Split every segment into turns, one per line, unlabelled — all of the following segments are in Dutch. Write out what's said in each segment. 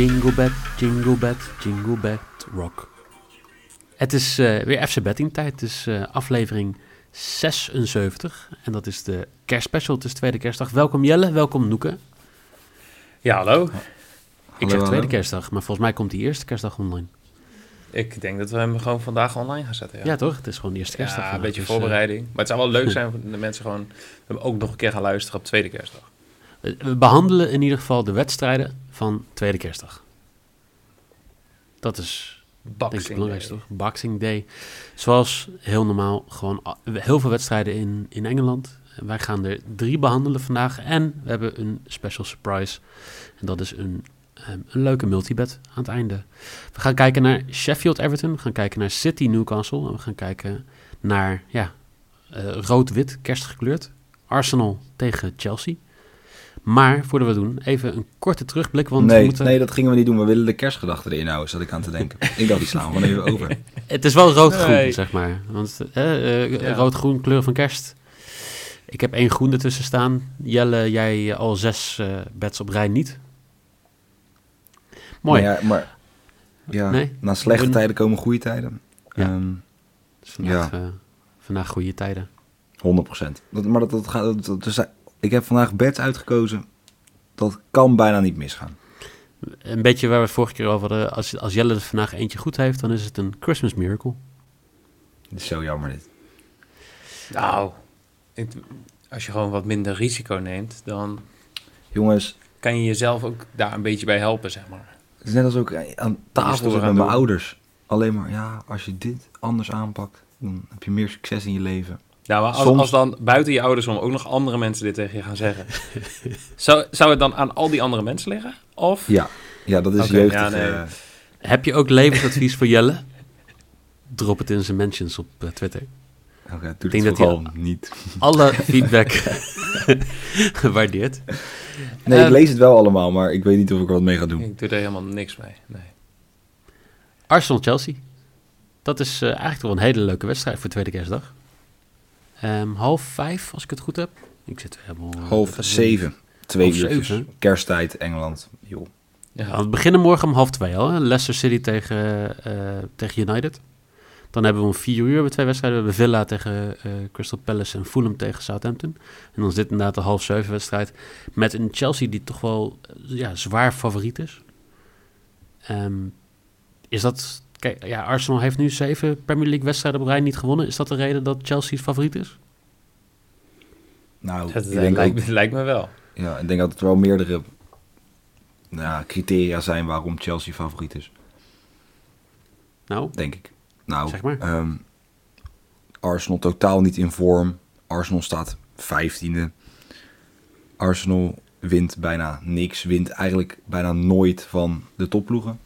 Jingle bed, jingle bed, jingle bed, rock. Het is eh, weer FC Betting tijd. Het is eh, aflevering 76. En dat is de kerstspecial. Het is tweede kerstdag. Welkom Jelle, welkom Noeke.
Ja, hallo.
Ik zeg tweede kerstdag, maar volgens mij komt die eerste kerstdag online.
Ik denk dat we hem gewoon vandaag online gaan zetten.
Ja,
Ja,
toch? Het is gewoon de eerste kerstdag.
Ja, een beetje
dus, eh,
voorbereiding. maar het zou wel leuk zijn voor de mensen gewoon hem ook nog een keer gaan luisteren op tweede kerstdag.
we behandelen in ieder geval de wedstrijden van tweede kerstdag. Dat is denk ik het
Boxing
belangrijkste, toch? Boxing Day. Zoals heel normaal, gewoon heel veel wedstrijden in, in Engeland. Wij gaan er drie behandelen vandaag. En we hebben een special surprise. En dat is een, ehm, een leuke multibet aan het einde. We gaan kijken naar Sheffield Everton. We gaan kijken naar City Newcastle. En we gaan kijken naar, ja, eh, rood-wit, kerstgekleurd. Arsenal tegen Chelsea. Maar voordat we doen, even een korte terugblik. Want we
nee,
moeten...
nee, dat gingen we niet doen. We willen de kerstgedachten erin houden, zat ik aan te denken. ik dacht, die slaan we gewoon even over.
Het is wel rood-groen,
Nee.
zeg maar. Want eh, eh,
Ja.
rood-groen, kleur van kerst. Ik heb één groen ertussen staan. Jelle, jij eh, al zes eh bets op rij niet. Mooi.
Maar ja, maar, ja
Nee?
na slechte tijden komen goede tijden.
Ja.
Ehm,
Dus vandaag,
Ja.
vandaag goede tijden.
100%. Dat, maar dat, dat gaat, dat, dat- dus, ik heb vandaag bets uitgekozen. Dat kan bijna niet misgaan.
Een beetje waar we het vorige keer over hadden. Als, als Jelle er vandaag eentje goed heeft, dan is het een Christmas miracle.
Het is zo jammer dit.
Nou, ik- als je gewoon wat minder risico neemt, dan
Jongens,
kan je jezelf ook daar een beetje bij helpen, zeg maar.
het is net als ook aan tafel met mijn
doen.
ouders. Alleen maar, ja, als je dit anders aanpakt, dan heb je meer succes in je leven.
Nou, maar als,
Soms-
als dan buiten je ouders om ook nog andere mensen dit tegen je gaan zeggen. zou, zou het dan aan al die andere mensen liggen? Of?
Ja, ja dat is
Oké,
jeugdig.
ja, nee.
eh,
Heb je ook levensadvies voor Jelle? Drop het in zijn mentions op eh, Twitter.
Oké, doe
denk
het
dat
vooral niet.
Alle feedback gewaardeerd.
Nee, ik lees het wel allemaal, maar ik weet niet of ik er wat mee ga doen.
Ik doe er helemaal niks mee. Nee.
Arsenal-Chelsea. Dat is eh, eigenlijk wel een hele leuke wedstrijd voor tweede kerstdag. Ehm, half vijf, als ik het goed heb. Ik zit helemaal... eh,
Half
even-
zeven. Twee
zeven.
Kersttijd, Engeland. Joh.
Ja.
We beginnen morgen om half twee al. hè. Leicester City tegen, eh, tegen United. Dan hebben we om vier uur we twee wedstrijden. We hebben Villa tegen eh, Crystal Palace en Fulham tegen Southampton. En dan zit inderdaad de half zeven wedstrijd. Met een Chelsea die toch wel ja, zwaar favoriet is. Ehm, is dat... Kijk, ja, Arsenal heeft nu zeven Premier League wedstrijden op rij niet gewonnen. Is dat de reden dat Chelsea favoriet is?
Nou,
Het
ik denk,
lijkt,
ook,
lijkt me wel.
ja, ik denk dat er wel meerdere nou, criteria zijn waarom Chelsea favoriet is.
Nou,
Denk ik. Nou,
Zeg maar.
ehm, Arsenal totaal niet in vorm. Arsenal staat vijftiende. Arsenal wint bijna niks. Wint eigenlijk bijna nooit van de topploegen.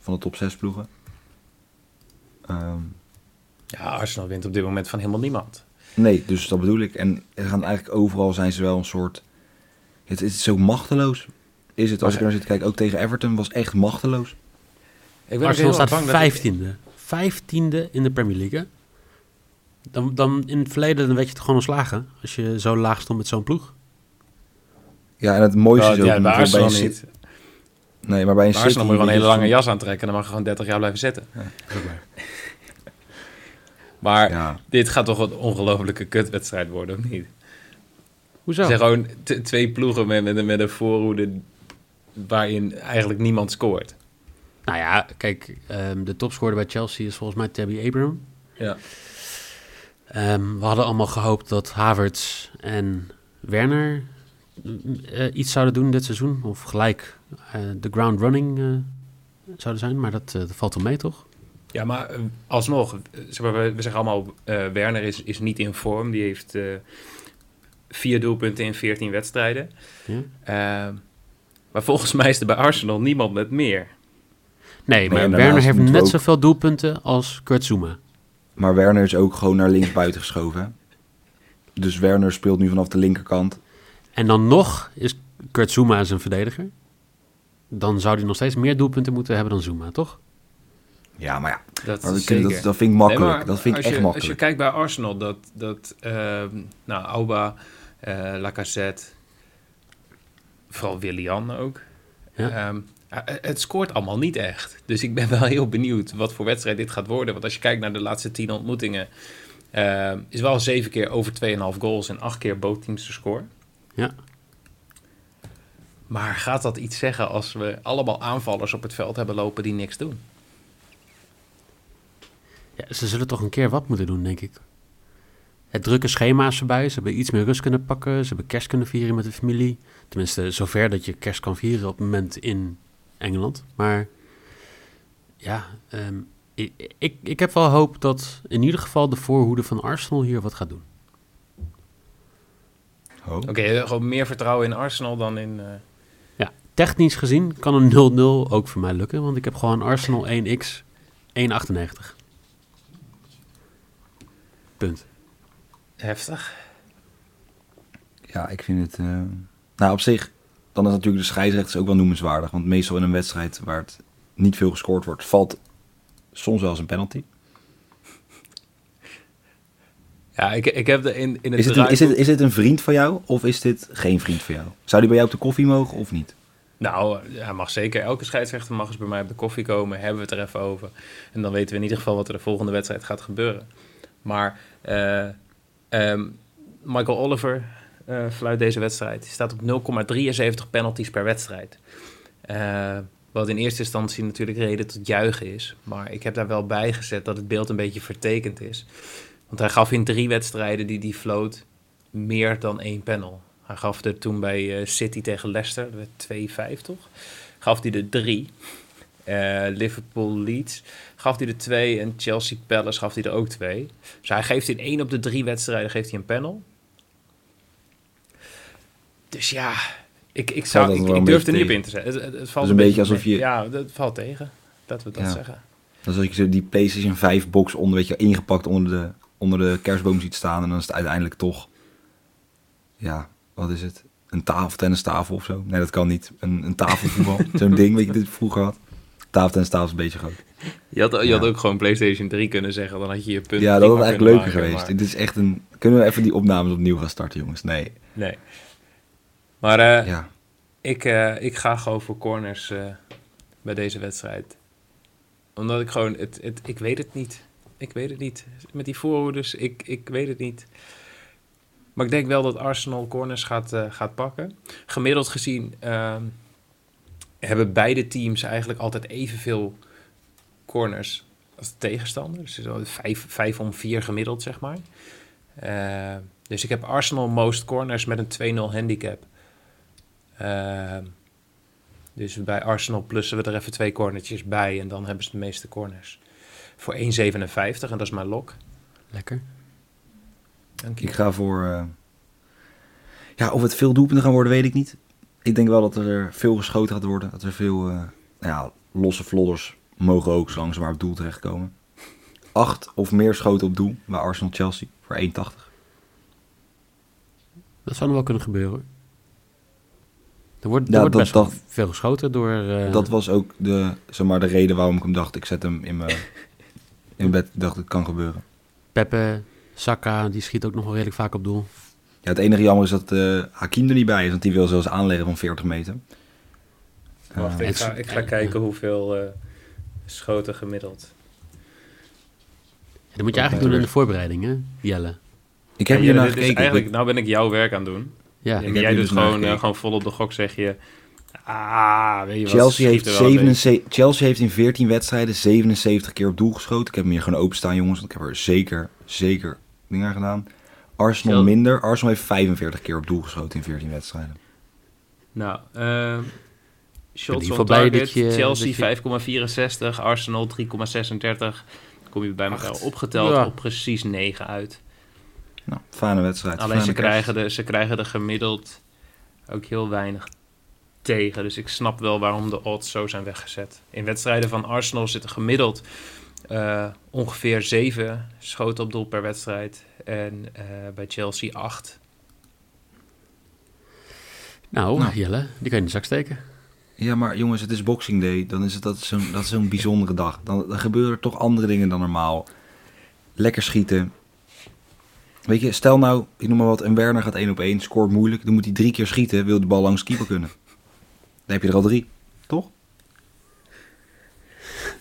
Van de top 6 ploegen. Ehm,
Ja, Arsenal wint op dit moment van helemaal niemand.
Nee, dus dat bedoel ik. En er gaan eigenlijk overal zijn ze wel een soort. Het is zo machteloos. Is het, als ik er naar zit te kijken, ook tegen Everton was echt machteloos.
Ik ben
Arsenal staat vijftiende. Vijftiende in de Premier League. hè? Dan, dan in het verleden dan werd je het gewoon ontslagen. Als je zo laag stond met zo'n ploeg.
Ja, en het mooiste
Oh,
is ook
ja, bij Arsenal niet.
Nee, maar bij een
Bij Arsenal moet je gewoon een hele
weet
lange jas aantrekken en dan mag je gewoon 30 jaar blijven zitten. Maar
Ja,
dit gaat toch een ongelofelijke kutwedstrijd worden, of niet?
Hoezo?
Er zijn gewoon twee ploegen met, met, een- met een voorhoede waarin eigenlijk niemand scoort.
Nou ja, kijk, ehm, de topscorer bij Chelsea is volgens mij Tabby Abraham.
Ja.
Ehm, we hadden allemaal gehoopt dat Havertz en Werner eh, iets zouden doen dit seizoen. Of gelijk eh, de ground running eh, zouden zijn. Maar dat, dat valt wel mee, toch?
Ja, maar alsnog, zeg maar, we, we zeggen allemaal, eh, Werner is, is niet in vorm. Die heeft eh, vier doelpunten in 14 wedstrijden.
Ja?
Maar volgens mij is er bij Arsenal niemand met meer.
Nee, maar Werner heeft net
ook-
zoveel doelpunten als Kurt Zuma.
Maar Werner is ook gewoon naar links buiten geschoven. Dus Werner speelt nu vanaf de linkerkant.
En dan nog is Kurt Zuma zijn verdediger. Dan zou hij nog steeds meer doelpunten moeten hebben dan Zuma, toch?
Ja, maar ja,
Dat,
dat, dat vind ik makkelijk.
Nee,
dat vind ik echt
je, Als je
makkelijk.
kijkt bij Arsenal, dat, dat ehm, nou, Auba, eh Lacazette, vooral Willian ook.
Ja.
Ehm, eh, het scoort allemaal niet echt. Dus ik ben wel heel benieuwd wat voor wedstrijd dit gaat worden. Want als je kijkt naar de laatste tien ontmoetingen, ehm, is wel zeven keer over 2,5 goals en acht keer bootteams te score.
Ja.
Maar gaat dat iets zeggen als we allemaal aanvallers op het veld hebben lopen die niks doen?
Ja, ze zullen toch een keer wat moeten doen, denk ik. Het drukke schema is voorbij. Ze hebben iets meer rust kunnen pakken. Ze hebben kerst kunnen vieren met de familie. Tenminste, zover dat je kerst kan vieren op het moment in Engeland. Maar ja, ehm, ik, ik, ik heb wel hoop dat in ieder geval de voorhoede van Arsenal hier wat gaat doen.
Oh.
Oké, gewoon meer vertrouwen in Arsenal dan in... eh,
Ja, technisch gezien kan een 0-0 ook voor mij lukken. Want ik heb gewoon Arsenal 1x 1,98. Punt.
heftig.
Ja, ik vind het... eh, Nou, op zich, dan is natuurlijk de scheidsrechters ook wel noemenswaardig. Want meestal in een wedstrijd waar het niet veel gescoord wordt, valt soms wel eens een penalty.
Ja, ik, ik heb de in, in het
Is het, een, is, het, is het een vriend van jou of is dit geen vriend van jou? Zou die bij jou op de koffie mogen of niet?
Nou, hij mag zeker. Elke scheidsrechter mag eens bij mij op de koffie komen. Hebben we het er even over. En dan weten we in ieder geval wat er de volgende wedstrijd gaat gebeuren. Maar eh, ehm, Michael Oliver eh fluit deze wedstrijd. Die staat op 0,73 penalties per wedstrijd. Eh, wat in eerste instantie natuurlijk reden tot juichen is. Maar ik heb daar wel bij gezet dat het beeld een beetje vertekend is. Want hij gaf in drie wedstrijden die die floot meer dan één panel. Hij gaf er toen bij eh, City tegen Leicester, dat werd 2-5 toch? Gaf hij er drie. Eh, Liverpool Leeds gaf hij er twee. En Chelsea Palace gaf hij er ook twee. Dus hij geeft in één op de drie wedstrijden geeft hij een panel. Dus ja, ik, ik, zou, ik, ik durf er niet op in te zetten. Het, het, het valt
is een beetje alsof je-
Ja, dat valt tegen. Dat we dat
Ja.
zeggen.
Dan zat je die PlayStation 5 box onder, weet je, ingepakt onder de, onder de kerstboom ziet staan. En dan is het uiteindelijk toch, ja, wat is het? Een tafel, tennistafel of zo? Nee, dat kan niet. Een, een tafelvoetbal. Zo'n ding, weet je, dit vroeger had. Tafel, tennistafel is een beetje groot.
Je had, je
Ja.
had ook gewoon PlayStation 3 kunnen zeggen. Dan had je je punt
Ja, dat was eigenlijk leuker
maken,
geweest.
maar-
Dit is echt een... Kunnen we even die opnames opnieuw gaan starten, jongens? Nee.
Nee. Maar eh,
Ja.
ik, eh, ik ga gewoon voor corners eh, bij deze wedstrijd. Omdat ik gewoon... Het, het, ik weet het niet. Ik weet het niet. Met die voorhoeders, ik, ik weet het niet. Maar ik denk wel dat Arsenal corners gaat, eh, gaat pakken. Gemiddeld gezien ehm, hebben beide teams eigenlijk altijd evenveel corners als de tegenstander. Dus vijf, om vier gemiddeld, zeg maar. Eh, dus ik heb Arsenal most corners met een 2-0 handicap. Eh, dus bij Arsenal plussen we er even twee cornertjes bij en dan hebben ze de meeste corners. Voor 1,57 en dat is mijn lok.
Lekker.
Dank je.
Ik ga voor... eh, Ja, of het veel doelpunten gaan worden, weet ik niet. Ik denk wel dat er veel geschoten gaat worden. Dat er veel eh, nou ja, losse vlodders mogen ook zolang ze maar op doel terechtkomen. Acht of meer schoten op doel bij Arsenal-Chelsea voor 1,80.
Dat zou nog wel kunnen gebeuren hoor. Er wordt, er
Ja,
wordt
dat-
best
dat-
veel geschoten door... eh,
Dat was ook de, zeg maar, de reden waarom ik hem dacht, ik zet hem in mijn in bed. Ik dacht, het kan gebeuren.
Pepe, Saka, die schiet ook nog wel redelijk vaak op doel.
Ja, het enige jammer is dat eh Hakim er niet bij is, want die wil zelfs aanleggen van 40 meter.
Wacht,
Eh,
ik ga, ik ga kijken hoeveel eh, schoten gemiddeld.
Ja, dat moet je eigenlijk doen in de voorbereiding, hè, Jelle?
ik heb
Ja,
hier naar
is
gekeken.
eigenlijk, nou ben ik jouw werk aan het doen.
Ja,
En jij doet
dus
gewoon, eh, gewoon vol op de gok, zeg je... Ah, weet je wat,
Chelsea heeft,
schiet er wel een beetje.
77 Chelsea heeft in 14 wedstrijden 77 keer op doel geschoten. Ik heb hem hier gewoon openstaan, jongens. Want ik heb er zeker, zeker dingen aan gedaan. Arsenal minder. Arsenal heeft 45 keer op doel geschoten in 14 wedstrijden.
Nou, ehm, Shots on target,
dat je-
Chelsea
dat
5,64, Arsenal 3,36. Kom je bij elkaar
Acht.
opgeteld
Ja.
op precies 9 uit.
Nou, fijne wedstrijd.
Alleen
fijne
ze krijgen, de, ze krijgen er gemiddeld ook heel weinig tegen. Dus ik snap wel waarom de odds zo zijn weggezet. In wedstrijden van Arsenal zitten gemiddeld eh, ongeveer 7 schoten op doel per wedstrijd. En eh, bij Chelsea 8.
Nou,
Nou.
Jelle, die kan je in de zak steken.
Ja, maar jongens, het is Boxing Day. Dan is het dat is zo'n dat is zo'n bijzondere dag. Dan, dan gebeuren er toch andere dingen dan normaal. Lekker schieten. Weet je, stel nou, ik noem maar wat, en Werner gaat één op één, scoort moeilijk. Dan moet hij drie keer schieten, wil de bal langs keeper kunnen. Dan heb je er al drie, toch?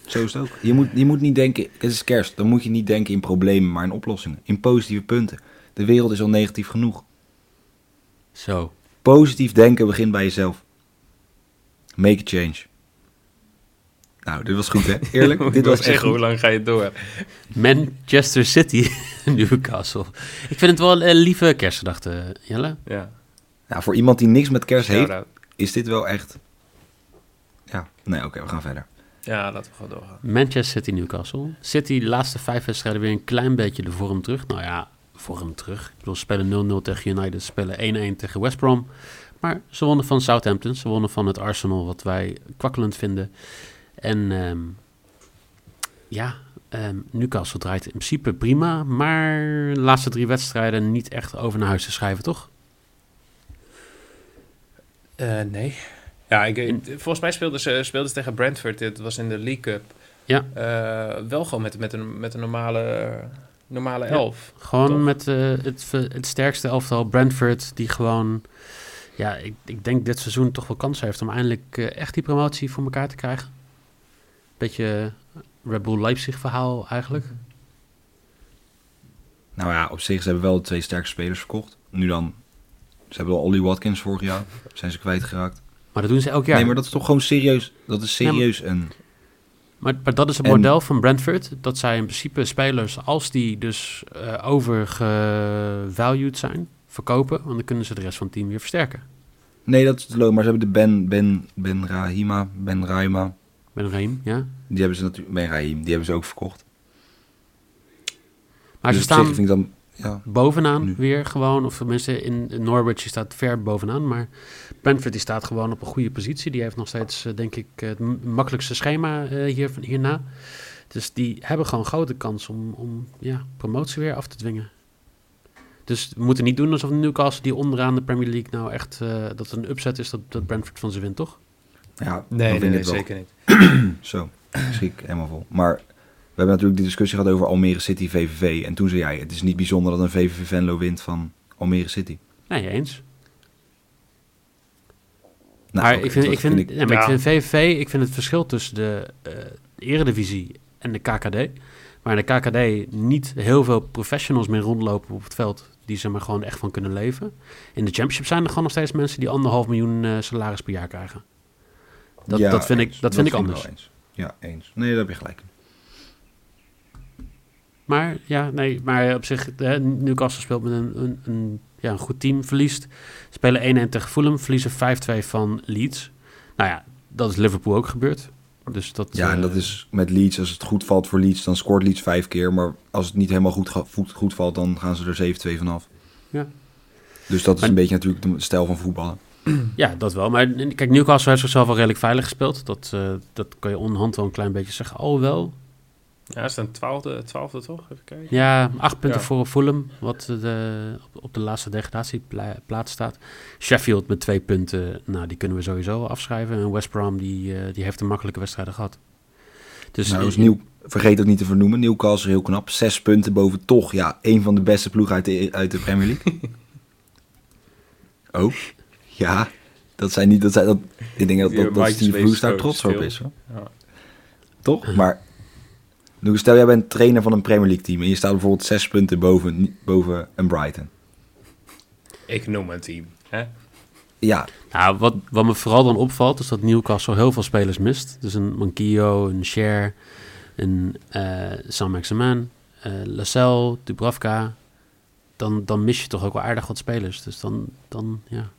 Zo is het ook. Je moet, je moet niet denken, het is kerst, dan moet je niet denken in problemen, maar in oplossingen. In positieve punten. De wereld is al negatief genoeg.
Zo.
Positief denken begint bij jezelf. Make a change. Nou, dit was goed hè? Eerlijk,
Ik
dit was echt
zeggen, hoe lang ga je door?
Manchester City, Newcastle. Ik vind het wel een lieve kerstgedachte, Jelle.
Ja,
Nou, voor iemand die niks met kerst heeft. Is dit wel echt... Ja, nee, oké, we gaan verder.
Ja, laten we gewoon doorgaan.
Manchester City, Newcastle. City, de laatste vijf wedstrijden weer een klein beetje de vorm terug. Nou ja, vorm terug. Ik bedoel, ze spelen 0-0 tegen United, spelen 1-1 tegen West Brom. Maar ze wonnen van Southampton, ze wonnen van het Arsenal, wat wij kwakkelend vinden. En ehm, ja, ehm, Newcastle draait in principe prima, maar de laatste drie wedstrijden niet echt over naar huis te schrijven, toch?
Eh, nee. Ja, ik, volgens mij speelden ze, speelden ze tegen Brentford. Dit was in de League Cup.
Ja.
Eh, wel gewoon met, met, een, met een normale, normale
Ja.
elf.
Gewoon
Toch?
met eh, het, het sterkste elftal, Brentford, die gewoon, ja, ik, ik denk dit seizoen toch wel kans heeft om eindelijk eh, echt die promotie voor elkaar te krijgen. Beetje Red Bull Leipzig verhaal eigenlijk.
Nou ja, op zich, ze hebben wel de twee sterkste spelers verkocht. Nu dan, ze hebben al Ollie Watkins vorig jaar, zijn ze kwijtgeraakt.
Maar dat doen ze elk jaar.
Nee, maar dat is toch gewoon serieus, dat is
Ja, maar-
serieus een...
Maar, maar dat is het
En-
model van Brentford. Dat zij in principe spelers, als die dus eh overgevalued zijn, verkopen. Want dan kunnen ze de rest van het team weer versterken.
Nee, dat is te low, maar ze hebben de Ben, Ben, Ben Rahima, Ben Raima,
een reem, ja.
die hebben ze natuurlijk, Ben Rahim, die hebben ze ook verkocht.
Maar
Dus
ze
zich
staan
vind ik dan, ja,
bovenaan
Nu.
weer gewoon. Of tenminste, in in Norwich die staat ver bovenaan. Maar Brentford die staat gewoon op een goede positie. Die heeft nog steeds, eh, denk ik, het makkelijkste schema eh, hier, hierna. Dus die hebben gewoon grote kans om, om ja, promotie weer af te dwingen. Dus we moeten niet doen alsof Newcastle die onderaan de Premier League nou echt... eh, dat het een upset is dat, dat Brentford van ze wint, toch?
ja
Nee, nee, nee zeker niet.
Zo, schrik ik helemaal vol. Maar hebben natuurlijk die discussie gehad over Almere City VVV. En toen zei jij, het is niet bijzonder dat een VVV Venlo wint van Almere City.
Nee, eens.
Nou,
maar ik vind, ik vind, ja, maar ik vind VVV, ik vind het verschil tussen de eh eredivisie en de KKD. Maar in de KKD niet heel veel professionals meer rondlopen op het veld. Die ze maar gewoon echt van kunnen leven. In de championship zijn er gewoon nog steeds mensen die anderhalf miljoen eh, salaris per jaar krijgen. Dat,
Ja,
dat vind ik, dat vind ik
wel
anders.
eens. Ja, eens. Nee, daar heb je gelijk.
Maar ja, nee, maar op zich, Newcastle speelt met een, een, een, ja, een goed team, verliest. Spelen 1-1 tegen Fulham, verliezen 5-2 van Leeds. Nou ja, dat is Liverpool ook gebeurd. Dus dat,
Ja, en
eh,
dat is met Leeds. Als het goed valt voor Leeds, dan scoort Leeds vijf keer. Maar als het niet helemaal goed, goed, goed valt, dan gaan ze er 7-2 vanaf.
Ja.
Dus dat is
Maar-
een beetje natuurlijk de stijl van voetballen.
Ja, dat wel. Maar kijk, Newcastle heeft zichzelf wel redelijk veilig gespeeld. Dat, eh, dat kan je onderhand wel een klein beetje zeggen. Oh wel.
Ja, is een twaalfde, twaalfde toch? Even kijken.
Ja, acht punten
Ja.
voor Fulham, wat de, op, op de laatste degradatieplaats staat. Sheffield met twee punten, nou die kunnen we sowieso afschrijven. En West Brom, die, eh, die heeft een makkelijke wedstrijden gehad. Dus
nou, nieuw, vergeet ook niet te vernoemen. Newcastle heel knap. Zes punten boven toch, ja, een van de beste ploegen uit de, uit de Premier League. ook. Ja, dat zijn niet, dat zijn, dat, ik denk dat,
Die
dat, dat Steve Bruce daar trots op is. Hoor.
Ja.
Toch? Maar, nu stel jij bent trainer van een Premier League team en je staat bijvoorbeeld zes punten boven, boven een Brighton.
Ik noem een team. Hè?
Ja,
Nou, wat, wat me vooral dan opvalt, is dat Newcastle heel veel spelers mist. Dus een Mankio, een Cher, een eh Saint-Maximin, eh Lascelles, Dubravka. Dan, dan mis je toch ook wel aardig wat spelers. Dus dan, dan ja.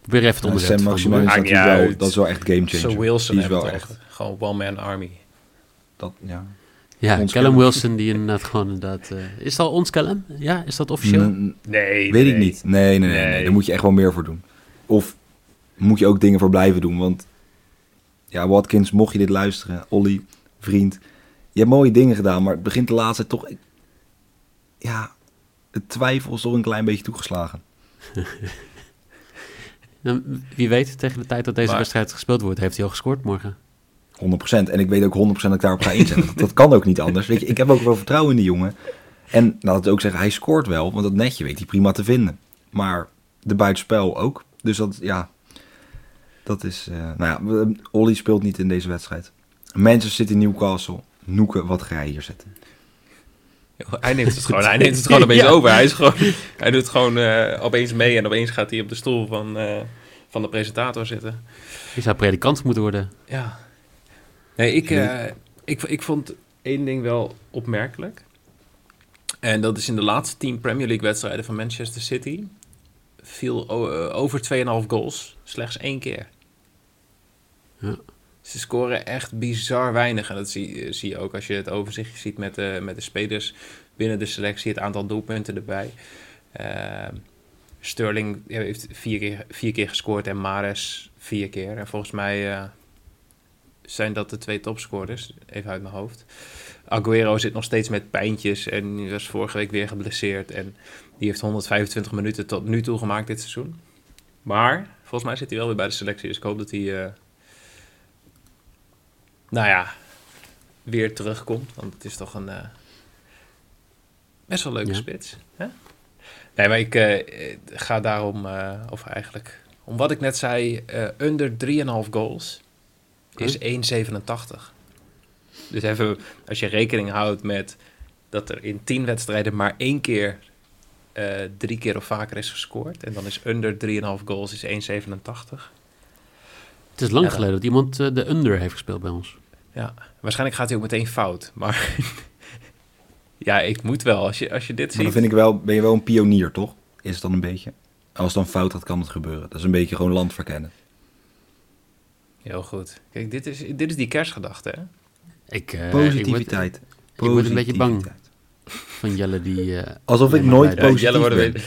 Probeer even het
Nou,
onderwerp
Sam
te
Maximin is dat is wel echt game changer.
Zo Wilson
Die is
hebben
wel
we
echt.
Gewoon one-man army.
Dat, ja.
Ja,
Ons
Callum. Wilson die inderdaad gewoon inderdaad... eh, is al ons Callum? Ja, is dat officieel?
N-
Nee,
Weet ik niet. Nee, nee, nee, nee. Daar moet je echt wel meer voor doen. Of moet je ook dingen voor blijven doen. Want ja, Watkins, mocht je dit luisteren, Olly, vriend. Je hebt mooie dingen gedaan, maar het begint de laatste tijd toch... Ja, het twijfel is toch een klein beetje toegeslagen.
Wie weet, tegen de tijd dat deze
Maar-
wedstrijd gespeeld wordt, heeft hij al gescoord morgen.
100%. En ik weet ook 100% dat ik daarop ga inzetten. dat, dat kan ook niet anders. Weet je, ik heb ook wel vertrouwen in die jongen. En laat het ook zeggen, hij scoort wel. Want dat netje weet hij prima te vinden. Maar de buitenspel ook. Dus dat, ja... Dat is... eh, nou ja, Olly speelt niet in deze wedstrijd. Manchester City, Newcastle. Noeken, wat ga je hier zetten?
Hij neemt het gewoon, hij neemt het gewoon opeens
Ja.
over. Hij, is gewoon, hij doet gewoon eh, opeens mee en opeens gaat hij op de stoel van, eh, van de presentator zitten.
Je zou predikant moeten worden.
Ja. Nee, ik, eh, ik, ik vond één ding wel opmerkelijk. En dat is in de laatste tien Premier League wedstrijden van Manchester City... viel eh, over 2,5 goals slechts één keer.
Ja.
Ze scoren echt bizar weinig. En dat zie, eh, zie je ook als je het overzicht ziet met de, met de spelers binnen de selectie. Het aantal doelpunten erbij. Ehm, Sterling heeft vier keer, vier keer gescoord en Mares vier keer. En volgens mij zijn dat de twee topscorers. Even uit mijn hoofd. Aguero zit nog steeds met pijntjes en die was vorige week weer geblesseerd. En die heeft 125 minuten tot nu toe gemaakt dit seizoen. Maar volgens mij zit hij wel weer bij de selectie. Dus ik hoop dat hij, eh, nou ja, weer terugkomt. Want het is toch een eh, best wel leuke
Ja.
spits. Hè? Nee, maar ik eh, ga daarom, of eigenlijk, om wat ik net zei, onder 3,5 goals is 1,87. Dus even, als je rekening houdt met dat er in 10 wedstrijden maar één keer eh, drie keer of vaker is gescoord. En dan is under 3,5 goals is 1,87.
Het is lang
Ja,
geleden dat iemand eh, de under heeft gespeeld bij ons.
Ja, waarschijnlijk gaat hij ook meteen fout. Maar ja, ik moet wel. Als je, als je dit
Maar
ziet...
dan vind ik wel, ben je wel een pionier, toch? Is het dan een beetje? Als het dan fout gaat, kan het gebeuren. Dat is een beetje gewoon land verkennen.
Heel goed. Kijk, dit is, dit is die kerstgedachte, hè?
Ik, eh,
Positiviteit.
Ik word, ik word een beetje bang van Jelle die... eh,
Alsof ik nooit
Ja,
positief
Jelle, worden
ben.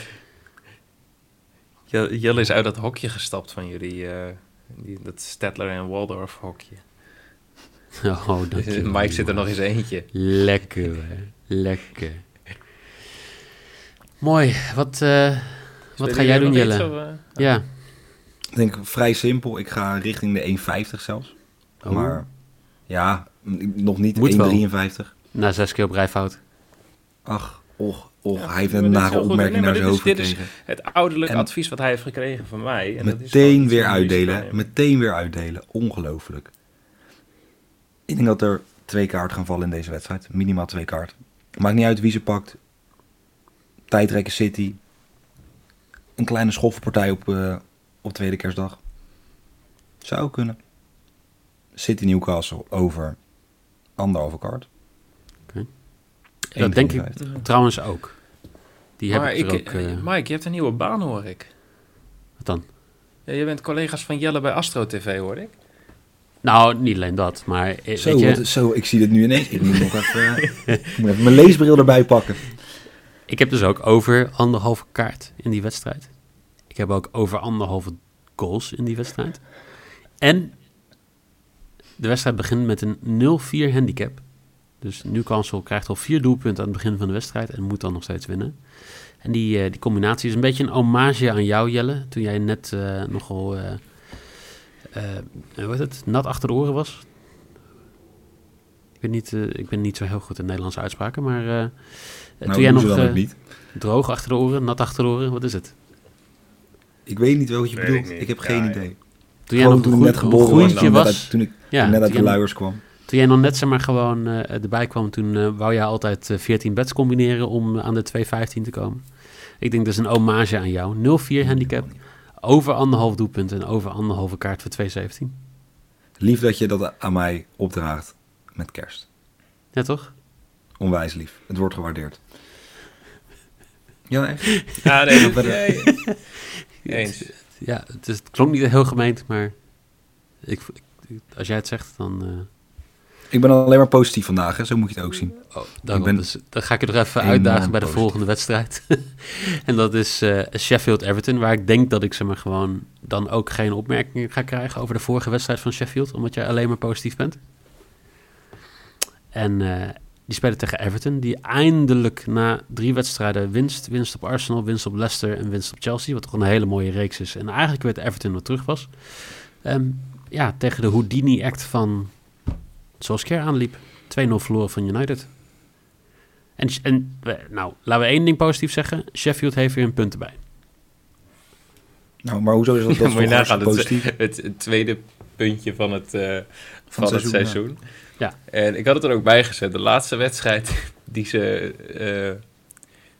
weer- Jelle, is uit dat hokje gestapt van jullie... eh, die, dat Stedtler en Waldorf hokje.
oh, dankjewel,
Mike zit er nog eens eentje.
Lekker, hè. Lekker. Mooi. Wat, eh, wat ga jij doen, Jelle?
iets, of?
Ja.
Ik denk vrij simpel. Ik ga richting de 1,50 zelfs.
Oh.
Maar ja, nog niet
Moet wel.
1,53.
Na zes keer op rij fout.
Ach, och, och.
Ja,
hij heeft een nare opmerking
Nee,
naar zijn hoofd
is- dit is-
gekregen.
Het ouderlijk
En-
advies wat hij heeft gekregen van mij. En dat is
Meteen weer uitdelen. Meteen weer uitdelen. Ongelooflijk. Ik denk dat er twee kaarten gaan vallen in deze wedstrijd. Minimaal twee kaarten. Maakt niet uit wie ze pakt. Tijdrekken City. Een kleine schoffelpartij op, eh, op tweede kerstdag. Zou kunnen. City Newcastle over anderhalve kaart.
Oké. Dat denk ik
1,53.
trouwens ook. Die heb
maar
ik er
ik,
ook... eh,
eh, Mike, je hebt een nieuwe baan, hoor ik.
wat dan?
Ja, je bent collega's van Jelle bij Astro TV, hoor ik.
Nou, niet alleen dat, maar eh,
Zo,
weet je,
wat- zo, ik zie dit nu ineens. Ik moet nog even, ik moet even mijn leesbril erbij pakken.
ik heb dus ook over anderhalve kaart in die wedstrijd. Ik heb ook over anderhalve goals in die wedstrijd. En de wedstrijd begint met een 0-4 handicap. Dus Newcastle krijgt al vier doelpunten aan het begin van de wedstrijd en moet dan nog steeds winnen. En die, eh, die combinatie is een beetje een hommage aan jou, Jelle. Toen jij net eh, nogal, hoe heet het, nat achter de oren was. Ik, weet niet, ik ben niet zo heel goed in Nederlandse uitspraken, maar
Nou,
toen jij nog droog achter de oren, nat achter de oren, wat is het?
Ik weet niet wat je
Weet
bedoelt.
ik
heb
Ja,
geen
ja.
idee.
Toen jij
Gewoon
nog
toen net geboren was.
was,
uit, toen ik
ja,
net uit de luiers kwam.
Toen jij nog net zeg maar gewoon eh, erbij kwam, toen eh, wou jij altijd eh, 14 bets combineren om aan de 2,15 te komen. Ik denk dat is een hommage aan jou. 0,4 handicap, over anderhalf doelpunt en over anderhalve kaart voor 2,17.
Lief dat je dat aan mij opdraagt met kerst.
Ja, toch?
Onwijs lief. Het wordt gewaardeerd. Ja, echt?
Ja, nee. Eens.
Ja, het, is, het klonk niet heel gemeend, maar ik, ik- als jij het zegt, dan, eh,
Ik ben alleen maar positief vandaag, hè? zo moet je het ook zien.
oh, daarom,
ben
dus, dan ga ik je er even uitdagen bij de
positief.
volgende wedstrijd. en dat is eh, Sheffield-Everton, waar ik denk dat ik zeg maar, gewoon dan ook geen opmerkingen ga krijgen over de vorige wedstrijd van Sheffield, omdat jij alleen maar positief bent. En eh, die spelen tegen Everton, die eindelijk na drie wedstrijden winst. Winst op Arsenal, winst op Leicester en winst op Chelsea. Wat toch een hele mooie reeks is. En eigenlijk werd Everton wat terug was. Ehm, ja, tegen de Houdini-act van zoals Keer aanliep. 2-0 verloren van United. En, en nou, laten we één ding positief zeggen. Sheffield heeft weer een punt erbij.
Nou, maar hoezo is dat, dat
nagaan,
positief?
het, het tweede puntje van het, eh, van
het
het
seizoen,
seizoen.
Ja.
En ik had het er ook bij gezet. De laatste wedstrijd die ze, eh,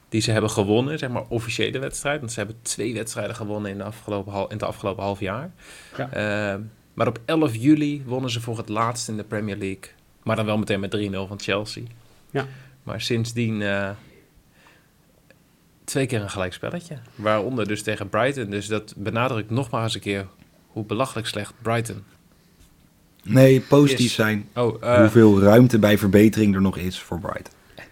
die ze hebben gewonnen, zeg maar officiële wedstrijd. Want ze hebben twee wedstrijden gewonnen in, de afgelopen, in het afgelopen half jaar.
Ja.
Eh, maar op 11 juli wonnen ze voor het laatst in de Premier League. Maar dan wel meteen met 3-0 van Chelsea.
Ja.
Maar sindsdien twee keer een gelijk spelletje. Waaronder dus tegen Brighton. Dus dat benadrukt nog maar eens een keer hoe belachelijk slecht Brighton.
Nee, positief
Is.
zijn.
Oh, eh,
Hoeveel ruimte bij verbetering er nog is voor Brighton.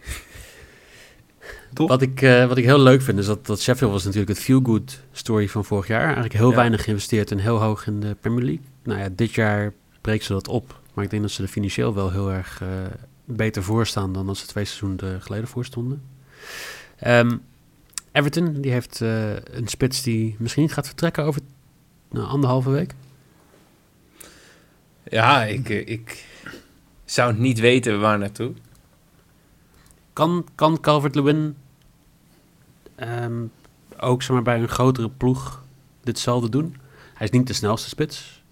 Toch?
Wat ik, eh, wat ik heel leuk vind is dat, dat Sheffield was natuurlijk het feel-good story van vorig jaar. Eigenlijk heel
Ja.
weinig geïnvesteerd en heel hoog in de Premier League. Nou ja, dit jaar breekt ze dat op. Maar ik denk dat ze er financieel wel heel erg eh, beter voor staan dan dat ze twee seizoenen geleden voor stonden. Ehm, Everton, die heeft eh, een spits die misschien gaat vertrekken over nou, anderhalve week.
ja, ik, eh, ik zou niet weten waar naartoe.
Kan, kan Calvert-Lewin ehm, ook zeg maar, bij een grotere ploeg ditzelfde doen? Hij is niet de snelste spits.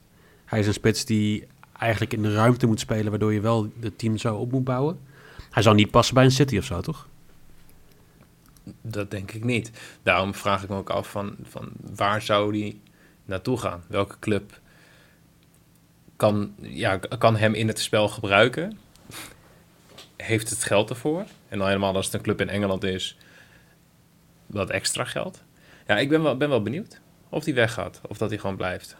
Hij is een spits die eigenlijk in de ruimte moet spelen, waardoor je wel het team zo op moet bouwen. Hij zou niet passen bij een City of zo, toch?
Dat denk ik niet. Daarom vraag ik me ook af van, van waar zou die naartoe gaan? Welke club kan, ja, kan hem in het spel gebruiken? Heeft het geld ervoor? En dan helemaal als het een club in Engeland is, wat extra geld? Ja, ik ben wel, ben wel benieuwd of hij weggaat of dat hij gewoon blijft.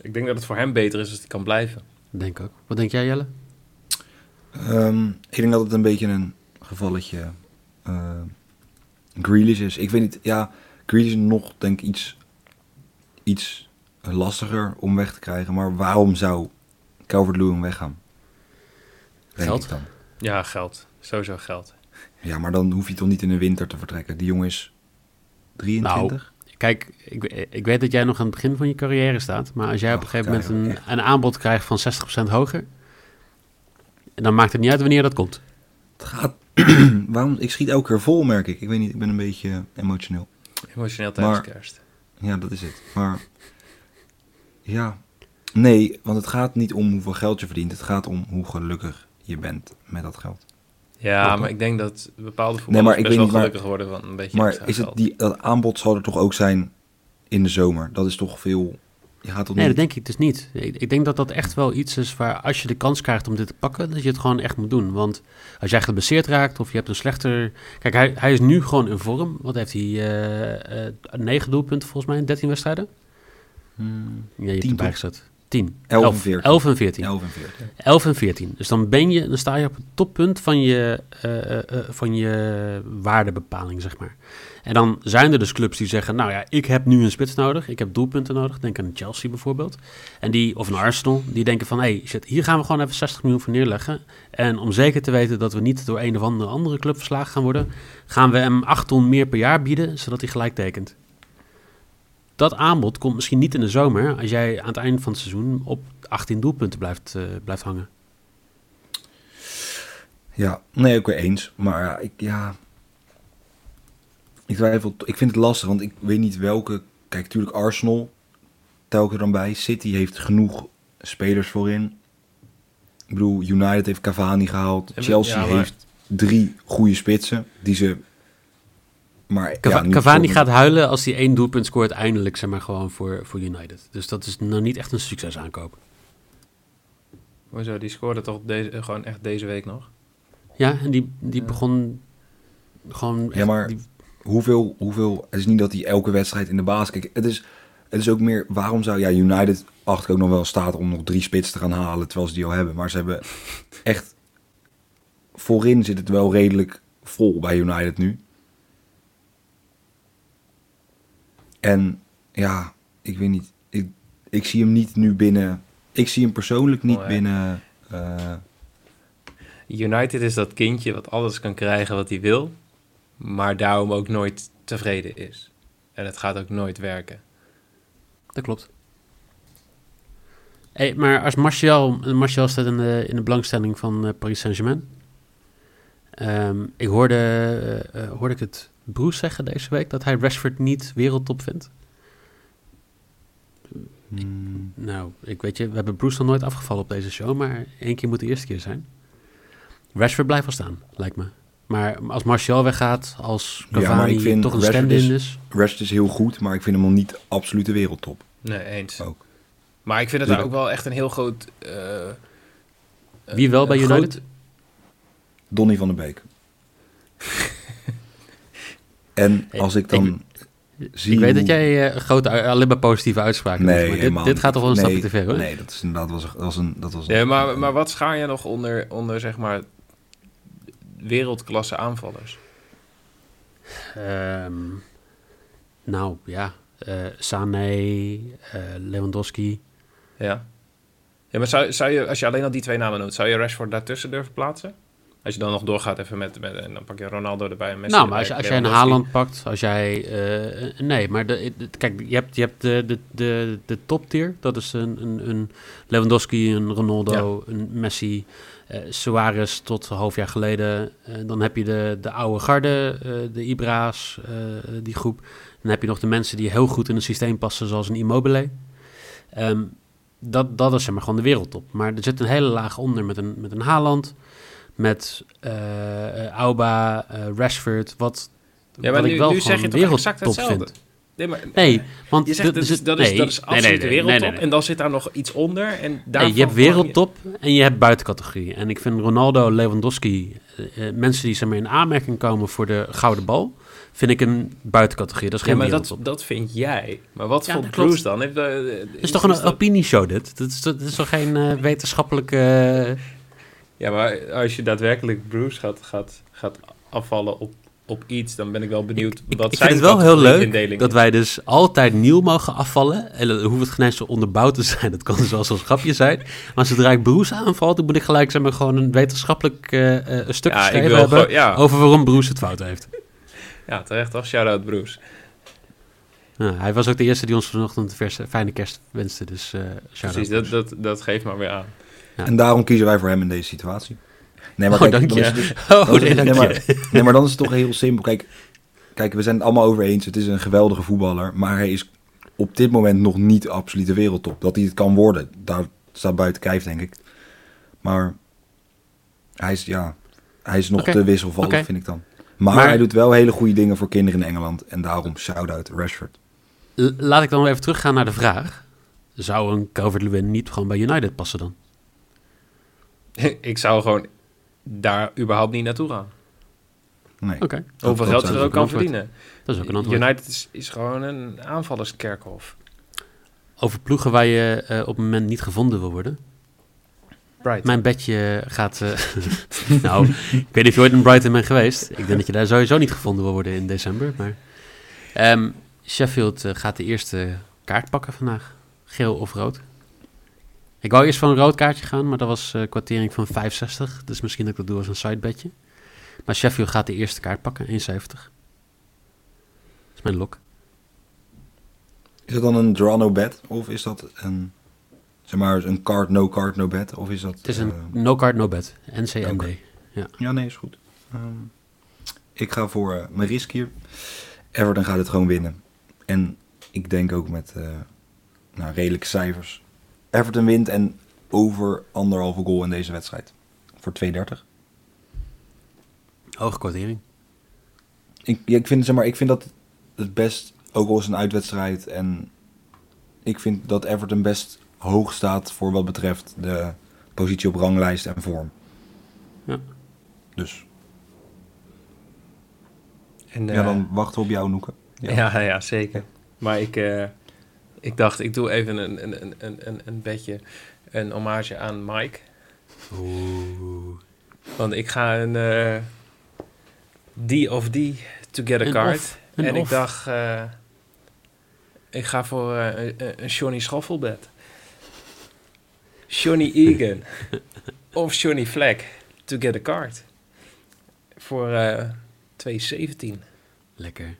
Ik denk dat het voor hem beter is als hij kan blijven.
Denk ook. Wat denk jij, Jelle?
Ehm, ik denk dat het een beetje een gevalletje eh Grealish is. Ik weet niet, ja, Grealish is nog denk ik iets, iets lastiger om weg te krijgen. Maar waarom zou Calvert-Lewin weggaan? Denk
Geld.
dan.
Ja, geld. Sowieso geld.
Ja, maar dan hoef je toch niet in de winter te vertrekken. Die jongen is 23.
Kijk, ik, ik weet dat jij nog aan het begin van je carrière staat. Maar als jij op een
Och,
gegeven moment een, een aanbod krijgt van 60% hoger... dan maakt het niet uit wanneer dat komt.
Het gaat, waarom? Ik schiet elke keer vol, merk ik. Ik weet niet, ik ben een beetje emotioneel.
Emotioneel tijdens
Maar-
kerst.
Ja, dat is het. Maar ja, nee, want het gaat niet om hoeveel geld je verdient. Het gaat om hoe gelukkig je bent met dat geld.
Ja, maar ik denk dat bepaalde
Nee,
voetballers
maar ik
best
weet
wel
niet, maar-
gelukkig worden van een beetje
Maar is het die, dat aanbod zal er toch ook zijn in de zomer? Dat is toch veel... Je gaat toch
Nee,
niet...
dat denk ik dus niet. Ik, ik denk dat dat echt wel iets is waar als je de kans krijgt om dit te pakken, dat je het gewoon echt moet doen. Want als jij geblesseerd raakt of je hebt een slechter... Kijk, hij, hij is nu gewoon in vorm. Wat heeft hij? eh, negen doelpunten volgens mij in 13 wedstrijden?
Hmm,
Ja, je hebt erbij gezet. 10.
Elf en
Elf-
veertien.
elf en 14.
11 en 14.
11 en 14. Dus dan, ben je, dan sta je op het toppunt van je, eh, eh, eh, van je waardebepaling, zeg maar. En dan zijn er dus clubs die zeggen, nou ja, ik heb nu een spits nodig. Ik heb doelpunten nodig. Denk aan Chelsea bijvoorbeeld. En die, of een Arsenal, die denken van, hé, hey, shit, hier gaan we gewoon even 60 miljoen voor neerleggen. En om zeker te weten dat we niet door een of andere andere club verslagen gaan worden, gaan we hem 8 ton meer per jaar bieden, zodat hij gelijk tekent. Dat aanbod komt misschien niet in de zomer, als jij aan het eind van het seizoen op 18 doelpunten blijft, eh, blijft hangen.
Ja, nee, ook weer eens. Maar ja, ik, ja... Ik twijfel... Ik vind het lastig, want ik weet niet welke... Kijk, natuurlijk Arsenal tel ik er dan bij. City heeft genoeg spelers voorin. Ik bedoel, United heeft Cavani gehaald. Chelsea
ja, maar-
heeft drie goede spitsen die ze... Maar
Cava-
ja, niet
Cavani
voor-
gaat huilen als hij één doelpunt scoort eindelijk, zeg maar, gewoon voor, voor United. Dus dat is nou niet echt een succes aankoop.
Hoezo, die scoorde toch deze, eh, gewoon echt deze week nog?
Ja, en die, die
Ja.
begon gewoon...
Ja, maar-
die-
hoeveel, hoeveel... Het is niet dat hij elke wedstrijd in de baas... Kijk, het is, het is ook meer... Waarom zou... Ja, United acht ik ook nog wel in staat om nog drie spits te gaan halen... terwijl ze die al hebben. Maar ze hebben echt... Voorin zit het wel redelijk vol bij United nu. En ja, ik weet niet. Ik, ik zie hem niet nu binnen... Ik zie hem persoonlijk niet
Oh, ja.
binnen... eh,
United is dat kindje wat alles kan krijgen wat hij wil, maar daarom ook nooit tevreden is. En het gaat ook nooit werken.
Dat klopt. Hey, maar als Martial, Martial staat in de, in de belangstelling van eh, Paris Saint-Germain. Ehm, ik hoorde, eh, eh, hoorde ik het Bruce zeggen deze week dat hij Rashford niet wereldtop vindt.
hmm,
Nou, ik weet je, we hebben Bruce nog nooit afgevallen op deze show, maar één keer moet de eerste keer zijn. Rashford blijft wel staan, lijkt me. Maar als Martial weggaat, als Cavani
ik vind
toch een stand-in
is-
is.
Rashford is heel goed, maar ik vind hem nog niet absolute wereldtop.
Nee, eens.
Ook.
Maar ik vind het
Ja.
daar ook wel echt een heel groot... eh,
Wie wel bij United?
groot-
Donny van der Beek. en als ik dan zie...
Ik weet
hoe-
dat jij eh, grote, alleen maar positieve uitspraken doet,
Nee,
maar dit,
man.
dit gaat toch wel een
nee,
stapje te ver, hoor?
Nee, dat is inderdaad was, was een... Dat was een
Nee, maar, maar wat schaar je nog onder, onder zeg maar, wereldklasse aanvallers?
Ehm, nou, ja. eh Sané, eh, Lewandowski.
Ja. Ja, maar zou, zou je, als je alleen al die twee namen noemt, zou je Rashford daartussen durven plaatsen? Als je dan nog doorgaat even met, met en dan pak je Ronaldo erbij en Messi
nou, maar als,
erbij,
je- als jij een. Haaland pakt, als jij... eh, nee, maar de, de- kijk, je hebt, je hebt de, de, de, de top tier. Dat is een, een, een Lewandowski, een Ronaldo, een Messi, eh Suarez tot een half jaar geleden. Eh, dan heb je de, de oude garde, de Ibra's, die groep. Dan heb je nog de mensen die heel goed in het systeem passen, zoals een Immobile. Ehm, dat, dat is zeg maar gewoon de wereldtop. Maar er zit een hele laag onder met een, met een Haaland, met eh eh, Auba, eh, Rashford, wat,
Ja, maar
wat
nu,
ik wel
nu zeg je toch exact
wereldtop
hetzelfde?
vind.
Nee, maar,
Nee, want
je zegt dat, is, dat, is,
nee,
dat is
nee, nee, nee,
wereldtop
nee, nee.
en dan zit daar nog iets onder en daarvan
je hebt wereldtop en je hebt buitencategorie. En ik vind Ronaldo, Lewandowski, eh, mensen die zeg maar, in aanmerking komen voor de gouden bal, vind ik een buitencategorie. Dat is
Ja,
geen
maar dat,
wereldtop.
dat vind jij. Maar wat
Ja,
vond
dat.
Bruce dan? Heeft,
Het is toch een
dat-
opinieshow dit? Dat is, dat is toch geen eh, wetenschappelijke...
Ja, maar als je daadwerkelijk Bruce gaat, gaat, gaat afvallen op, op iets, dan ben ik wel benieuwd
Ik,
wat
ik
zijn
vind het wel heel leuk dat wij dus altijd nieuw mogen afvallen. En dat hoeft het geen eens zo onderbouwd te zijn. Dat kan dus wel zo'n grapje zijn. Maar zodra ik Bruce aanval, dan moet ik gelijk zeg maar, gewoon een wetenschappelijk een stuk
Ja, ik
geschreven hebben
ja.
over waarom Bruce het fout heeft.
Ja, terecht toch? Shout-out Bruce.
Ja, hij was ook de eerste die ons vanochtend een verse, fijne kerst wenste. Dus eh shout
Precies, dat, dat, dat geeft maar weer aan.
Ja.
En daarom kiezen wij voor hem in deze situatie. Nee, maar
Oh,
kijk, dus-
Oh, nee,
maar, nee, maar dan is het toch heel simpel. Kijk, kijk, we zijn het allemaal over eens. Het is een geweldige voetballer. Maar hij is op dit moment nog niet de absolute wereldtop. Dat hij het kan worden, daar staat buiten kijf, denk ik. Maar hij is, ja, hij is nog te wisselvallig, vind ik dan. Maar,
Maar-
hij doet wel hele goede dingen voor kinderen in Engeland. En daarom shout-out Rashford.
Laat ik dan nog even teruggaan naar de vraag. Zou een Calvert-Lewin niet gewoon bij United passen dan?
ik zou gewoon daar überhaupt niet naartoe gaan.
Nee.
Hoeveel geld
zou
ze er
ook
kan
antwoord.
verdienen.
dat is ook een antwoord.
United is, is gewoon een aanvallerskerkhof.
Over ploegen waar je eh, op het moment niet gevonden wil worden.
Right.
Mijn bedje gaat... eh, nou, ik weet niet of je ooit in Brighton bent geweest. Ik denk dat je daar sowieso niet gevonden wil worden in december. Maar Ehm, Sheffield eh, gaat de eerste kaart pakken vandaag. Geel of rood. Ik wou eerst voor een rood kaartje gaan, maar dat was eh kwartering van 5,60. Dus misschien dat ik dat doe als een sidebedje. Maar Sheffield gaat de eerste kaart pakken, 1,70. Dat is mijn lok.
Is dat dan een draw no bet? Of is dat een, zeg maar, een card no card no bet? Of is dat...
Het is een
eh,
no card, no bet. NCNB.
Oké. Ja, nee, is goed. Ehm, ik ga voor mijn risk hier. Everton gaat het gewoon winnen. En ik denk ook met eh, nou, redelijke cijfers. Everton wint en over anderhalve goal in deze wedstrijd. Voor 2,30.
Hoge kwartering.
Ik, ja, ik, vind, zeg maar, ik vind dat het best, ook al is het een uitwedstrijd. En ik vind dat Everton best hoog staat voor wat betreft de positie op ranglijst en vorm.
Ja.
Dus
En,
Ja,
eh,
dan wachten we op jou, Noeke.
Ja, ja, zeker. Maar ik, eh, ik dacht, ik doe even een, een, een, een, een, een beetje een hommage aan Mike.
Oeh.
Want ik ga een eh D of D to get a
Een
card.
off,
en ik dacht, eh, ik ga voor een, een- Johnny Schoffelbed. Johnny Egan. of Johnny Fleck to get a card. Voor eh 2,17.
Lekker.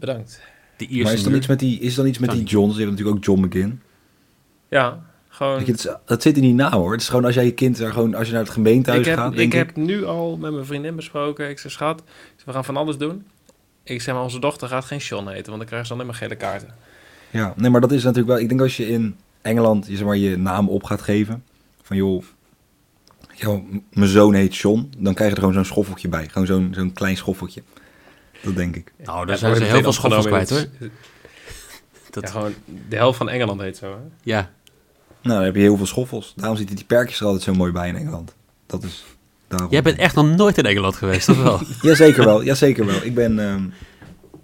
Bedankt.
De
Maar is dan iets met die, is dan iets met die. Johns? Je hebt natuurlijk ook John McGinn.
Ja, gewoon...
Weet je, het, is- dat zit in die naam hoor. Het is gewoon als jij je kind er gewoon, als je naar het gemeentehuis
ik heb,
gaat,
ik
denk ik.
heb nu al met mijn vriendin besproken. Ik zeg, schat, ik we gaan van alles doen. Ik zeg, maar onze dochter gaat geen Sean heten, want dan krijgen ze alleen maar gele kaarten.
Ja, nee, maar dat is natuurlijk wel. Ik denk als je in Engeland je, zeg maar, je naam op gaat geven. Van joh, joh mijn zoon heet John. Dan krijg je er gewoon zo'n schoffeltje bij. Gewoon zo'n zo'n klein schoffeltje. Dat denk ik.
Nou, daar
Ja,
zijn ze heel veel schoffels kwijt hoor. Dat,
Ja, gewoon de helft van Engeland heet zo, hè?
ja.
Nou, dan heb je heel veel schoffels. Daarom zitten die perkjes er altijd zo mooi bij in Engeland. Dat is daarom.
Jij bent echt nog nooit in Engeland geweest, of wel?
Jazeker wel, jazeker wel. Ik ben, ehm,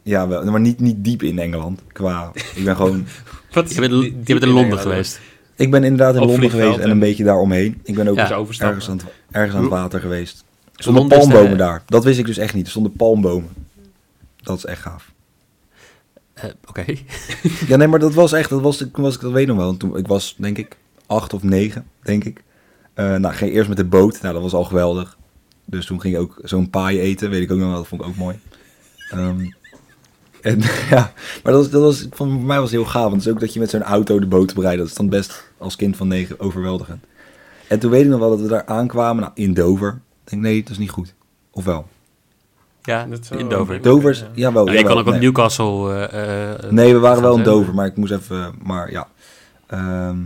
ja wel, maar niet, niet diep in Engeland. Qua, ik ben gewoon,
Wat
Je bent, je bent in Londen geweest.
ik ben inderdaad in Londen geweest en
en-
een beetje daaromheen. Ik ben ook
Ja.
Ergens, aan het, ergens aan het water geweest. Er stonden
Londen is de-
palmbomen daar. Dat wist ik dus echt niet. Er stonden palmbomen. Dat is echt gaaf.
Eh, Oké.
Ja, nee, maar dat was echt, dat was, toen was ik, dat weet ik nog wel. Toen, ik was, denk ik, acht of negen, denk ik. Eh nou, ging eerst met de boot. Nou, dat was al geweldig. Dus toen ging ik ook zo'n paai eten, weet ik ook nog wel. Dat vond ik ook mooi. Ehm, en ja, maar dat was, dat was, voor mij was het heel gaaf. Want het is ook dat je met zo'n auto de boot bereidt. Dat is dan best als kind van negen overweldigend. En toen weet ik nog wel dat we daar aankwamen, nou, in Dover. Ik denk, nee, dat is niet goed. Of wel?
Ja,
Dat
in Dover.
Dovers,
ja.
jawel.
Nou, je
jawel,
kan ook op
nee.
Newcastle... eh, eh,
Nee, we waren wel in. Dover, maar ik moest even, maar ja. Ehm,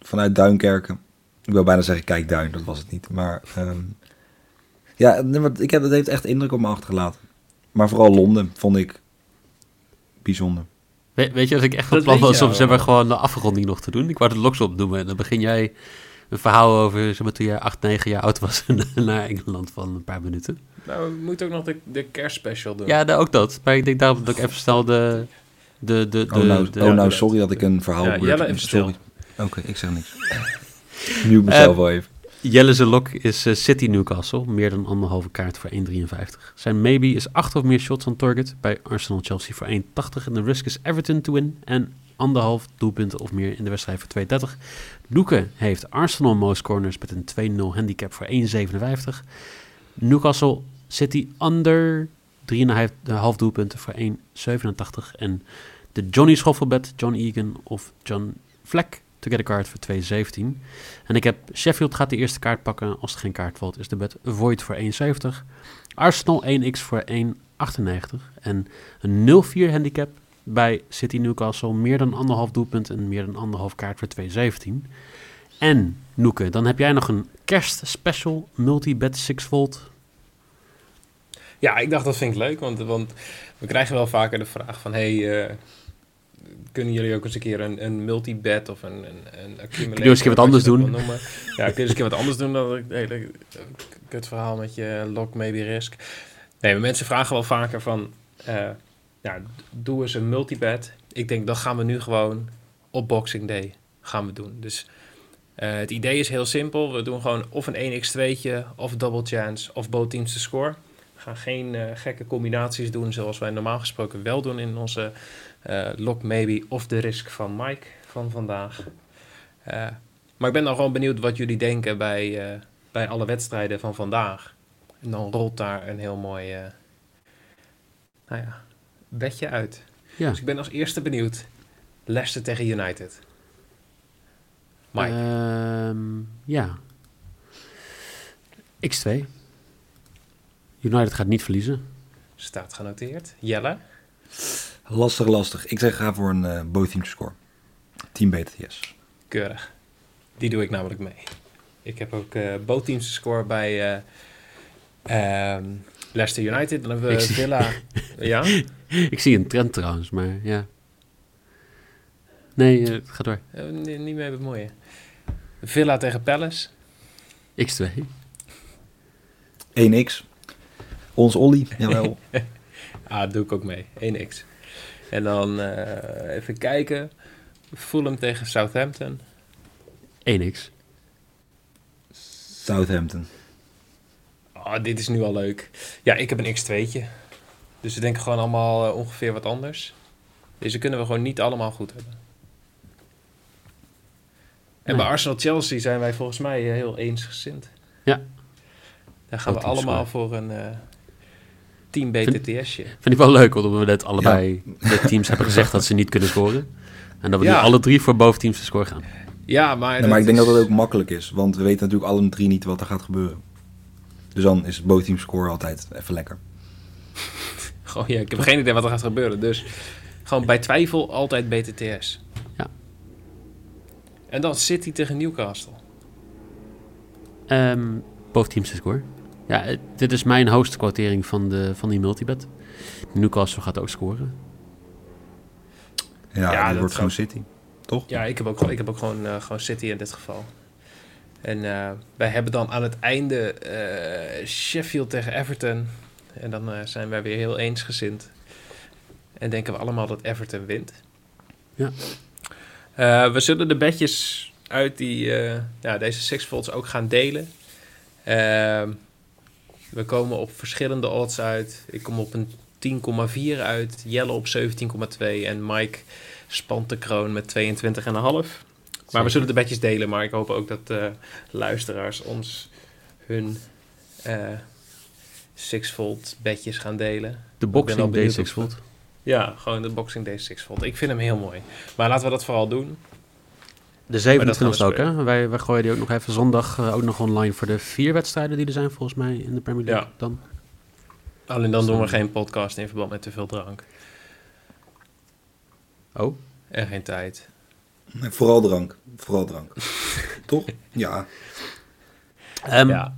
vanuit Duinkerken. Ik wil bijna zeggen, kijk Duin, dat was het niet. Maar ehm, ja, ik heb, het heeft echt indruk op me achtergelaten. Maar vooral Londen vond ik bijzonder.
We- weet je, als ik echt van
Dat
plan was om zeg maar, gewoon de afronding nog te doen. Ik wou de loks opnoemen en dan begin jij een verhaal over zeg maar, toen jij 8, 9 jaar oud was naar Engeland van een paar minuten.
Nou, we moeten ook nog de, de kerstspecial doen.
Ja, nou, ook dat. Maar ik denk daarom dat ik even snel de... de, de, de,
oh, nou,
de-
oh, nou,
de-
sorry dat ik een verhaal...
Ja, Jelle, even
sorry. Oké, ik zeg niks. Nu
Eh,
mezelf wel even.
Jelle's lok is eh, City Newcastle. Meer dan anderhalve kaart voor 1,53. Zijn maybe is 8 of meer shots on target. Bij Arsenal Chelsea voor 1,80. En de risk is Everton to win. En anderhalf doelpunten of meer in de wedstrijd voor 2,30. Doeke heeft Arsenal most corners met een 2-0 handicap voor 1,57. Newcastle City under 3,5 doelpunten voor 1,87. En de Johnny Schoffelbed, John Egan of John Vleck to get a card voor 2,17. En ik heb Sheffield gaat de eerste kaart pakken. Als er geen kaart valt, is de bet Void voor 1,70. Arsenal 1x voor 1,98. En een 0-4 handicap bij City Newcastle. Meer dan anderhalf doelpunt en meer dan anderhalf kaart voor 2,17. En Noeke, dan heb jij nog een kerstspecial multi-bet 6 volt.
Ja, ik dacht dat vind ik leuk, want, want we krijgen wel vaker de vraag van... Hey, eh, kunnen jullie ook eens een keer een, een multibet of een, een, een
je eens een keer wat anders doen?
Ja, kun je eens een keer wat anders doen dan het hele kut verhaal met je lock maybe risk. Nee, maar mensen vragen wel vaker van... eh, ja, doe eens een multibet. Ik denk, dat gaan we nu gewoon op Boxing Day gaan we doen. Dus eh, het idee is heel simpel. We doen gewoon of een 1x2'tje, of double chance, of both teams to score. Gaan geen eh, gekke combinaties doen zoals wij normaal gesproken wel doen in onze eh lock maybe of de risk van Mike van vandaag. Eh, maar ik ben dan gewoon benieuwd wat jullie denken bij, bij alle wedstrijden van vandaag. En dan rolt daar een heel mooi nou ja, bedje uit.
Ja.
Dus ik ben als eerste benieuwd. Leicester tegen United. Mike.
Ehm, ja. X2. United gaat niet verliezen.
Staat genoteerd. Jelle.
Lastig, lastig. Ik zeg ga voor een eh both team score. Team beter, yes.
Keurig. Die doe ik namelijk mee. Ik heb ook eh both teams score bij eh, ehm, Leicester United. Dan hebben
Ik
we
zie-
Villa. ja?
Ik zie een trend trouwens, maar ja. Nee, eh, ga door.
Ni- niet mee bemoeien. Villa tegen Palace.
X2.
1x. Ons Olly, jawel.
Ah, doe ik ook mee. 1x. En dan eh, even kijken. Fulham tegen Southampton.
1x.
Southampton.
Oh, dit is nu al leuk. Ja, ik heb een x2'tje. Dus we denken gewoon allemaal eh, ongeveer wat anders. Deze kunnen we gewoon niet allemaal goed hebben. En bij. Arsenal-Chelsea zijn wij volgens mij eh, heel eensgezind.
Ja.
Daar gaan we allemaal
score.
voor een eh team BTTS'je.
Vind ik wel leuk, omdat we net allebei de teams hebben gezegd dat ze niet kunnen scoren. En dat we nu alle drie voor boventeams de score gaan.
Ja, maar,
Nee, maar ik denk
is-
dat dat ook makkelijk is, want we weten natuurlijk alle drie niet wat er gaat gebeuren. Dus dan is both team score altijd even lekker.
Gewoon, ja, ik heb geen idee wat er gaat gebeuren. Dus gewoon bij twijfel altijd BTTS.
Ja.
En dan City tegen Newcastle.
Ehm boventeams de score. Ja, dit is mijn hoogste van, de, van die multibet. Newcastle gaat ook scoren.
Ja,
Ja,
die
dat
wordt gewoon City. Toch?
Ja, ik heb ook, gewoon- ik heb ook gewoon, eh, gewoon City in dit geval. En eh, wij hebben dan aan het einde eh, Sheffield tegen Everton. En dan eh, zijn wij weer heel eensgezind. En denken we allemaal dat Everton wint.
Ja.
Eh, we zullen de bedjes uit die, eh, ja, deze sixfolds ook gaan delen. We komen op verschillende odds uit. Ik kom op een 10,4 uit. Jelle op 17,2. En Mike spant de kroon met 22,5. Maar we zullen de bedjes delen. Maar ik hoop ook dat eh, luisteraars ons hun eh sixfold bedjes gaan delen.
De boxing
benieuwd
deze
of-
Xfold.
Ja, gewoon de Boxing Day sixfold. Ik vind hem heel mooi. Maar laten we dat vooral doen.
De
dat
27
gaan
ook, hè? Wij, wij gooien die ook nog even zondag eh, ook nog online voor de vier wedstrijden die er zijn volgens mij in de Premier League.
Ja.
Dan.
Alleen dan
Zo.
doen we geen podcast in verband met te veel drank.
Oh,
En geen tijd.
Nee, vooral drank. Vooral drank. Toch? Ja.
Ehm,
ja.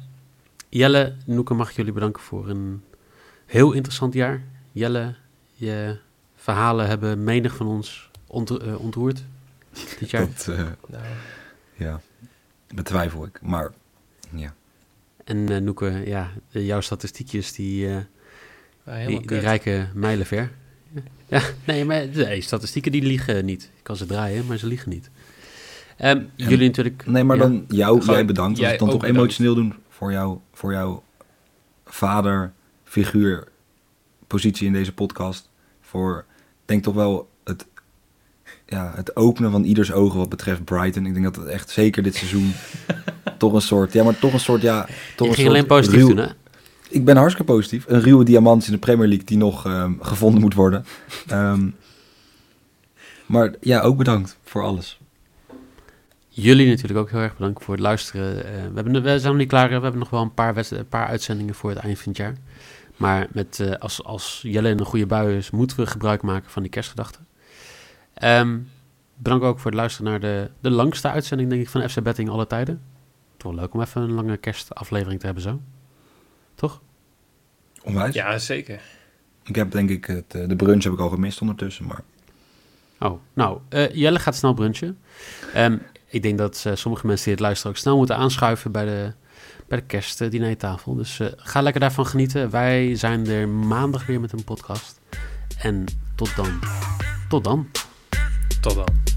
Jelle, Noeke, mag ik jullie bedanken voor een heel interessant jaar. Jelle, je verhalen hebben menig van ons ont- eh, ontroerd dit jaar.
Dat, eh,
Nou,
ja. Betwijfel ik. Maar ja.
En eh Noeke, ja, jouw statistiekjes die, eh,
helemaal
die, die rijken mijlenver. Ja, nee, maar nee, statistieken die liegen niet. Ik kan ze draaien, maar ze liegen niet. Ehm, jullie natuurlijk...
Nee, maar
ja.
dan jou,
Gewoon
jij bedankt. Als
jij
ik dan
ook
toch
bedankt.
emotioneel doen voor, jou, voor jouw vader, figuur, positie in deze podcast. Voor, denk toch wel het, ja, het openen van ieders ogen wat betreft Brighton. Ik denk dat het echt zeker dit seizoen toch een soort, ja, maar toch een soort, ja, toch
Je ging
soort
alleen positief
ruw-
doen, hè?
Ik ben hartstikke positief. Een ruwe diamant in de Premier League die nog ehm, gevonden moet worden. Ehm, maar ja, ook bedankt voor alles.
Jullie natuurlijk ook heel erg bedankt voor het luisteren. Eh, we, hebben, we zijn nog niet klaar. We hebben nog wel een paar, wedst- een paar uitzendingen voor het eind van het jaar. Maar met, eh, als, als Jelle in een goede bui is, moeten we gebruik maken van die kerstgedachten. Ehm bedankt ook voor het luisteren naar de, de langste uitzending, denk ik, van FC Betting alle tijden. Toch wel leuk om even een lange kerstaflevering te hebben zo. Toch?
Onwijs.
Ja, zeker.
Ik heb denk ik, het, eh, de brunch heb ik al gemist ondertussen. Maar
Oh, nou, eh, Jelle gaat snel brunchen. Ehm, ik denk dat eh, sommige mensen die het luisteren ook snel moeten aanschuiven bij de, bij de kerstdinertafel. Dus ga lekker daarvan genieten. Wij zijn er maandag weer met een podcast. En tot dan. Tot dan.
Amsterdam.